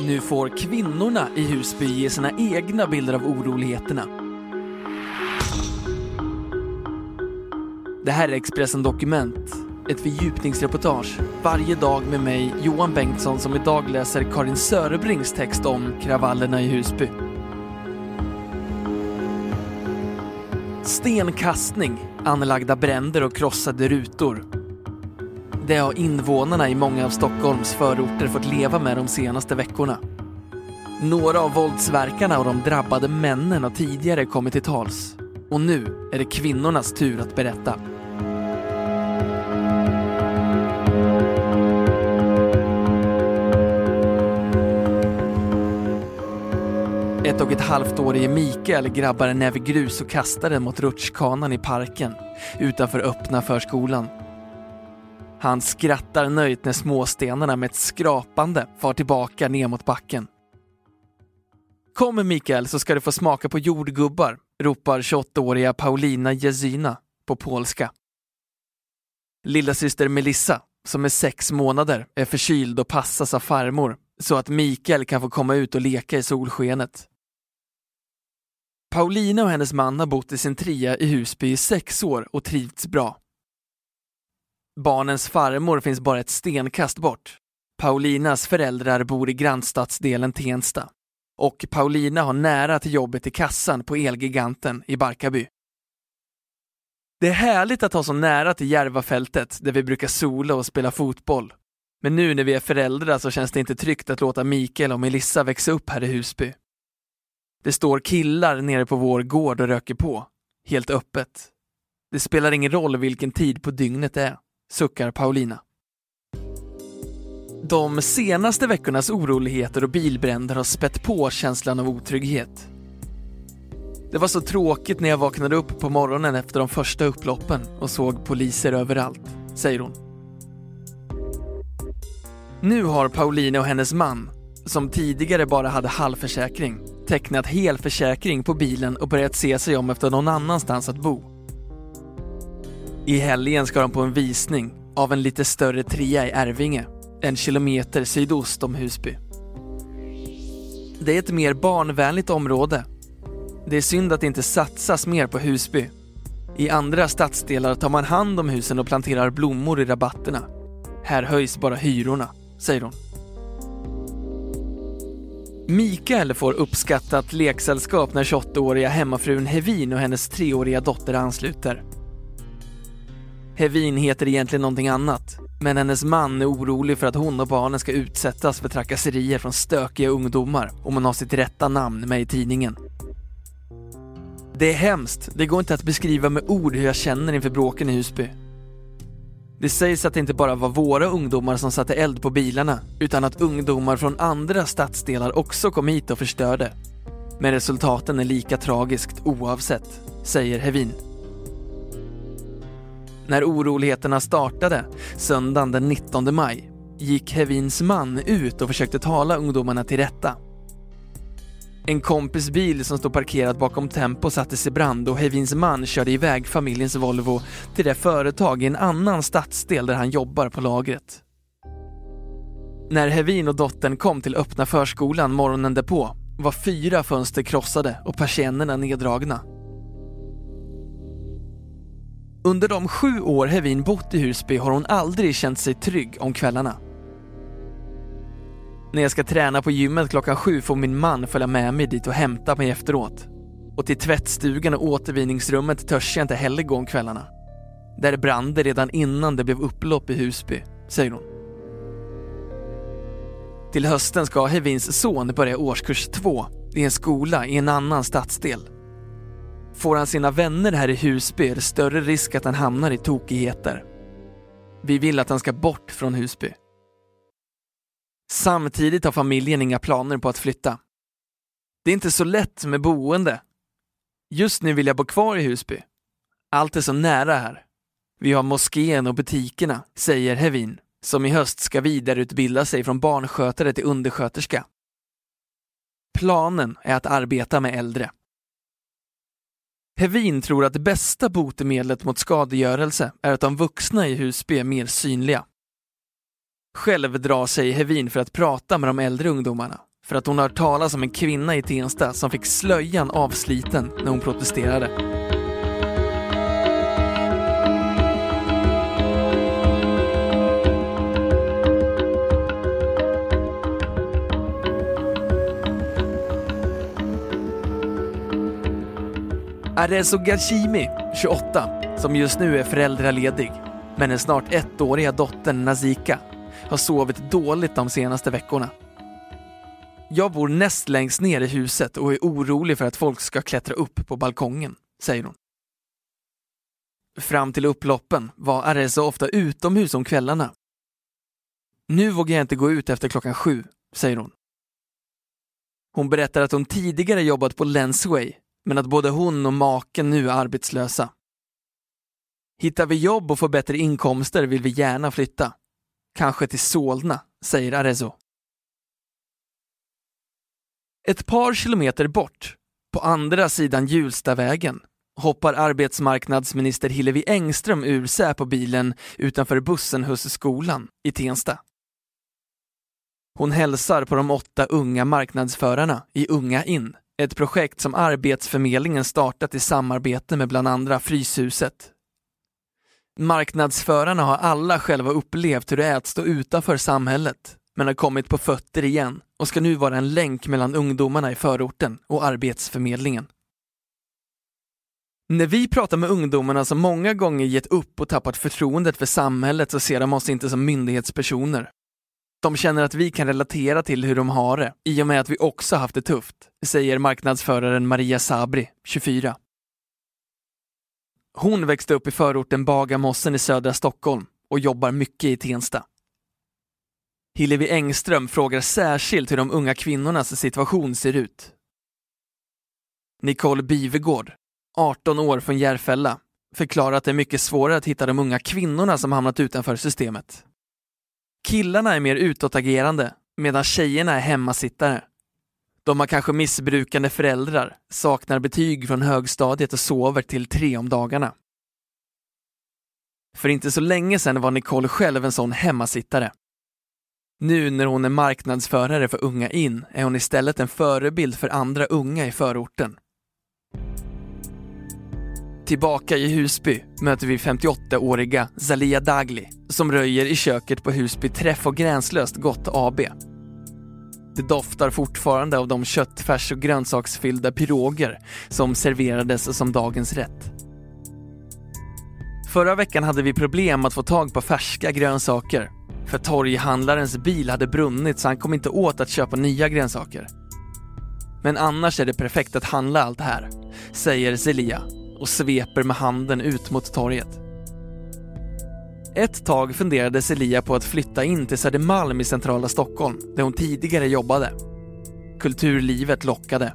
Nu får kvinnorna i Husby ge sina egna bilder av oroligheterna. Det här är Expressen Dokument, ett fördjupningsreportage varje dag med mig, Johan Bengtsson, som idag läser Karin Sörebrings text om kravallerna i Husby. Stenkastning, anlagda bränder och krossade rutor. Det har invånarna i många av Stockholms förorter fått leva med de senaste veckorna. Några av våldsverkarna och de drabbade männen har tidigare kommit till tals. Och nu är det kvinnornas tur att berätta. Ett och ett halvt årige Mikael grabbar en näve grus och kastar den mot rutschkanan i parken utanför öppna förskolan. Han skrattar nöjt när småstenarna med ett skrapande far tillbaka ner mot backen. Kom Mikael så ska du få smaka på jordgubbar, ropar 28-åriga Paulina Jezina på polska. Lilla syster Melissa, som är sex månader, är förkyld och passas av farmor så att Mikael kan få komma ut och leka i solskenet. Paulina och hennes man har bott i sin trea i Husby i sex år och trivts bra. Barnens farmor finns bara ett stenkast bort. Paulinas föräldrar bor i grannstadsdelen Tensta. Och Paulina har nära till jobbet i kassan på Elgiganten i Barkarby. Det är härligt att ha så nära till Järvafältet där vi brukar sola och spela fotboll. Men nu när vi är föräldrar så känns det inte tryggt att låta Mikael och Melissa växa upp här i Husby. Det står killar nere på vår gård och röker på. Helt öppet. Det spelar ingen roll vilken tid på dygnet det är, suckar Paulina. De senaste veckornas oroligheter och bilbränder har spett på känslan av otrygghet. Det var så tråkigt när jag vaknade upp på morgonen efter de första upploppen och såg poliser överallt, säger hon. Nu har Paulina och hennes man, som tidigare bara hade halvförsäkring, tecknat helförsäkring på bilen och börjat se sig om efter någon annanstans att bo. I helgen ska de på en visning av en lite större trea i Ärvinge, en kilometer sydost om Husby. Det är ett mer barnvänligt område. Det är synd att det inte satsas mer på Husby. I andra stadsdelar tar man hand om husen och planterar blommor i rabatterna. Här höjs bara hyrorna, säger hon. Mikael får uppskattat leksällskap när 28-åriga hemmafrun Hevin och hennes treåriga dotter ansluter. Hevin heter egentligen någonting annat, men hennes man är orolig för att hon och barnen ska utsättas för trakasserier från stökiga ungdomar om hon har sitt rätta namn med i tidningen. Det är hemskt, det går inte att beskriva med ord hur jag känner inför bråken i Husby. Det sägs att det inte bara var våra ungdomar som satte eld på bilarna, utan att ungdomar från andra stadsdelar också kom hit och förstörde. Men resultaten är lika tragiskt oavsett, säger Hevin. När oroligheterna startade, söndagen den 19 maj, gick Hevins man ut och försökte tala ungdomarna till rätta. En kompis bil som stod parkerad bakom Tempo sattes i brand och Hevins man körde iväg familjens Volvo till det företag i en annan stadsdel där han jobbar på lagret. När Hevin och dottern kom till öppna förskolan morgonen därpå var fyra fönster krossade och persiennerna neddragna. Under de sju år Hevin bott i Husby har hon aldrig känt sig trygg om kvällarna. När jag ska träna på gymmet klockan sju får min man följa med mig dit och hämta mig efteråt. Och till tvättstugan och återvinningsrummet törs jag inte heller gå om kvällarna. Där brann det redan innan det blev upplopp i Husby, säger hon. Till hösten ska Hevins son börja årskurs två i en skola i en annan stadsdel. Får han sina vänner här i Husby är det större risk att han hamnar i tokigheter. Vi vill att han ska bort från Husby. Samtidigt har familjen inga planer på att flytta. Det är inte så lätt med boende. Just nu vill jag bo kvar i Husby. Allt är så nära här. Vi har moskén och butikerna, säger Hevin, som i höst ska vidareutbilda sig från barnskötare till undersköterska. Planen är att arbeta med äldre. Hevin tror att det bästa botemedlet mot skadegörelse är att de vuxna i Husby är mer synliga. Själv drar sig Hevin för att prata med de äldre ungdomarna för att hon har hört talas om en kvinna i Tensta som fick slöjan avsliten när hon protesterade. Arezo Gashimi, 28, som just nu är föräldraledig, men den snart ettåriga dottern Nazika har sovit dåligt de senaste veckorna. Jag bor näst längst ner i huset och är orolig för att folk ska klättra upp på balkongen, säger hon. Fram till upploppen var Arezzo ofta utomhus om kvällarna. Nu vågar jag inte gå ut efter klockan sju, säger hon. Hon berättar att hon tidigare jobbat på Lensway, men att både hon och maken nu är arbetslösa. Hittar vi jobb och får bättre inkomster vill vi gärna flytta. Kanske till Solna, säger Arezzo. Ett par kilometer bort, på andra sidan Hjulstavägen, hoppar arbetsmarknadsminister Hillevi Engström ur Säpo-bilen utanför Bussenhusskolan i Tensta. Hon hälsar på de åtta unga marknadsförarna i Unga In, ett projekt som Arbetsförmedlingen startat i samarbete med bland andra Fryshuset. Marknadsförarna har alla själva upplevt hur det är att stå utanför samhället, men har kommit på fötter igen och ska nu vara en länk mellan ungdomarna i förorten och Arbetsförmedlingen. När vi pratar med ungdomarna som många gånger gett upp och tappat förtroendet för samhället så ser de oss inte som myndighetspersoner. De känner att vi kan relatera till hur de har det, i och med att vi också haft det tufft, säger marknadsföraren Maria Sabri, 24. Hon växte upp i förorten Bagarmossen i södra Stockholm och jobbar mycket i Tensta. Hillevi Engström frågar särskilt hur de unga kvinnornas situation ser ut. Nicole Bivegård, 18 år från Järfälla, förklarar att det är mycket svårare att hitta de unga kvinnorna som hamnat utanför systemet. Killarna är mer utåtagerande, medan tjejerna är hemmasittare. De har kanske missbrukande föräldrar, saknar betyg från högstadiet och sover till tre om dagarna. För inte så länge sedan var Nicole själv en sån hemmasittare. Nu när hon är marknadsförare för Unga In är hon istället en förebild för andra unga i förorten. Tillbaka i Husby möter vi 58-åriga Zalia Dagli som röjer i köket på Husby Träff och Gränslöst Gott AB. Det doftar fortfarande av de köttfärs och grönsaksfyllda piroger som serverades som dagens rätt. Förra veckan hade vi problem att få tag på färska grönsaker för torghandlarens bil hade brunnit så han kom inte åt att köpa nya grönsaker. Men annars är det perfekt att handla allt här, säger Celia och sveper med handen ut mot torget. Ett tag funderade Celia på att flytta in till Södermalm i centrala Stockholm, där hon tidigare jobbade. Kulturlivet lockade.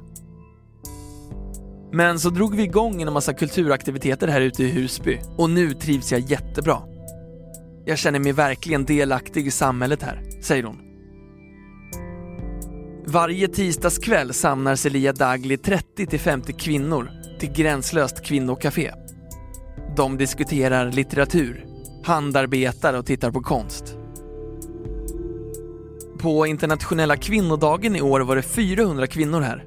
Men så drog vi igång en massa kulturaktiviteter här ute i Husby och nu trivs jag jättebra. Jag känner mig verkligen delaktig i samhället här, säger hon. Varje tisdagskväll samlar Celia Dagli 30-50 kvinnor till Gränslöst kvinnokafé. De diskuterar litteratur, handarbetar och tittar på konst. På internationella kvinnodagen i år var det 400 kvinnor här.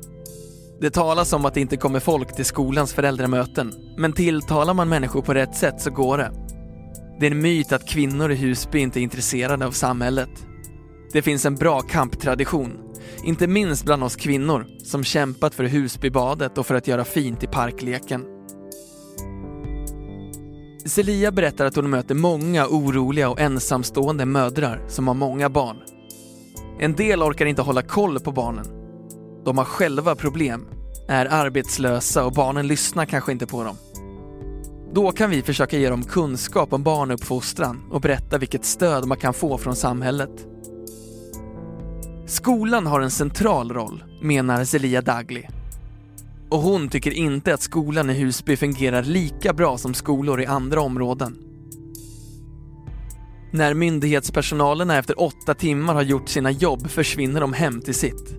Det talas om att det inte kommer folk till skolans föräldramöten, men tilltalar man människor på rätt sätt så går det. Det är en myt att kvinnor i Husby inte är intresserade av samhället. Det finns en bra kamptradition, inte minst bland oss kvinnor som kämpat för Husbybadet och för att göra fint i parkleken. Celia berättar att hon möter många oroliga och ensamstående mödrar som har många barn. En del orkar inte hålla koll på barnen. De har själva problem, är arbetslösa och barnen lyssnar kanske inte på dem. Då kan vi försöka ge dem kunskap om barnuppfostran och berätta vilket stöd man kan få från samhället. Skolan har en central roll, menar Zelia Dagli. Och hon tycker inte att skolan i Husby fungerar lika bra som skolor i andra områden. När myndighetspersonalerna efter åtta timmar har gjort sina jobb försvinner de hem till sitt.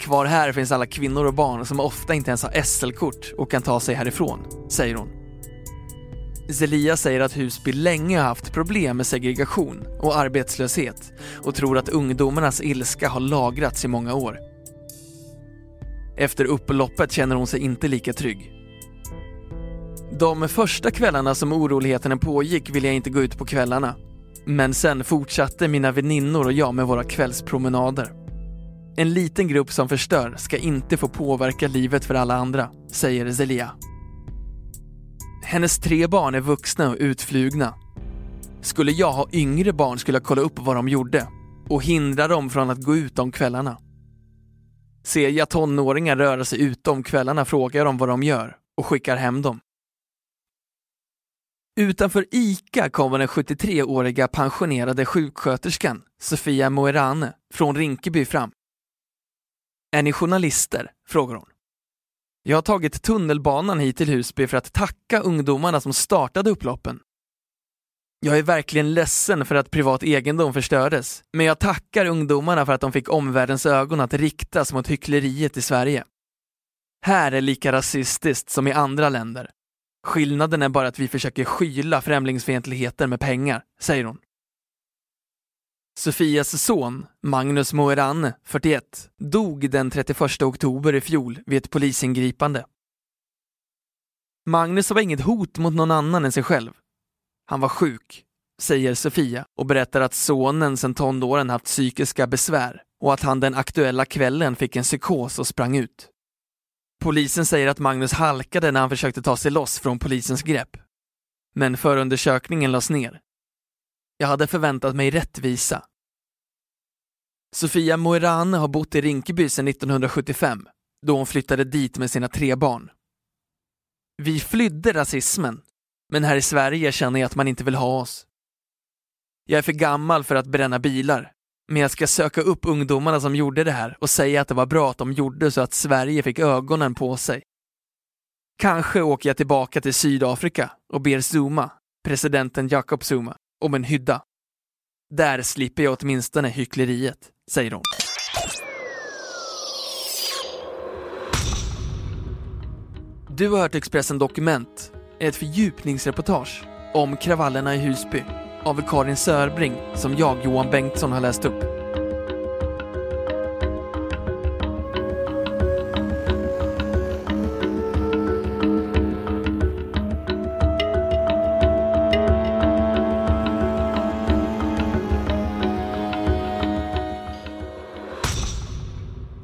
Kvar här finns alla kvinnor och barn som ofta inte ens har SL-kort och kan ta sig härifrån, säger hon. Zelia säger att Husby länge har haft problem med segregation och arbetslöshet och tror att ungdomarnas ilska har lagrats i många år. Efter upploppet känner hon sig inte lika trygg. De första kvällarna som oroligheterna pågick ville jag inte gå ut på kvällarna. Men sen fortsatte mina väninnor och jag med våra kvällspromenader. En liten grupp som förstör ska inte få påverka livet för alla andra, säger Zelia. Hennes tre barn är vuxna och utflugna. Skulle jag ha yngre barn skulle jag kolla upp vad de gjorde och hindra dem från att gå ut om kvällarna. Ser jag tonåringar röra sig ute om kvällarna frågar jag dem vad de gör och skickar hem dem. Utanför ICA kommer den 73-åriga pensionerade sjuksköterskan Sofia Moerane från Rinkeby fram. Är ni journalister? frågar hon. Jag har tagit tunnelbanan hit till Husby för att tacka ungdomarna som startade upploppen. Jag är verkligen ledsen för att privat egendom förstördes, men jag tackar ungdomarna för att de fick omvärldens ögon att riktas mot hyckleriet i Sverige. Här är lika rasistiskt som i andra länder. Skillnaden är bara att vi försöker skyla främlingsfientligheten med pengar, säger hon. Sofias son, Magnus Moeran, 41, dog den 31 oktober i fjol vid ett polisingripande. Magnus var inget hot mot någon annan än sig själv. Han var sjuk, säger Sofia och berättar att sonen sedan tonåren haft psykiska besvär och att han den aktuella kvällen fick en psykos och sprang ut. Polisen säger att Magnus halkade när han försökte ta sig loss från polisens grepp. Men förundersökningen lades ner jag hade förväntat mig rättvisa. Sofia Moirane har bott i Rinkeby sedan 1975, då hon flyttade dit med sina tre barn. Vi flydde rasismen, men här i Sverige känner jag att man inte vill ha oss. Jag är för gammal för att bränna bilar, men jag ska söka upp ungdomarna som gjorde det här och säga att det var bra att de gjorde så att Sverige fick ögonen på sig. Kanske åker jag tillbaka till Sydafrika och ber Zuma, presidenten Jacob Zuma, om en hydda. Där slipper jag åtminstone hyckleriet, säger hon. Du har hört Expressen Dokument, ett fördjupningsreportage om kravallerna i Husby av Karin Sörbring som jag, Johan Bengtsson, har läst upp.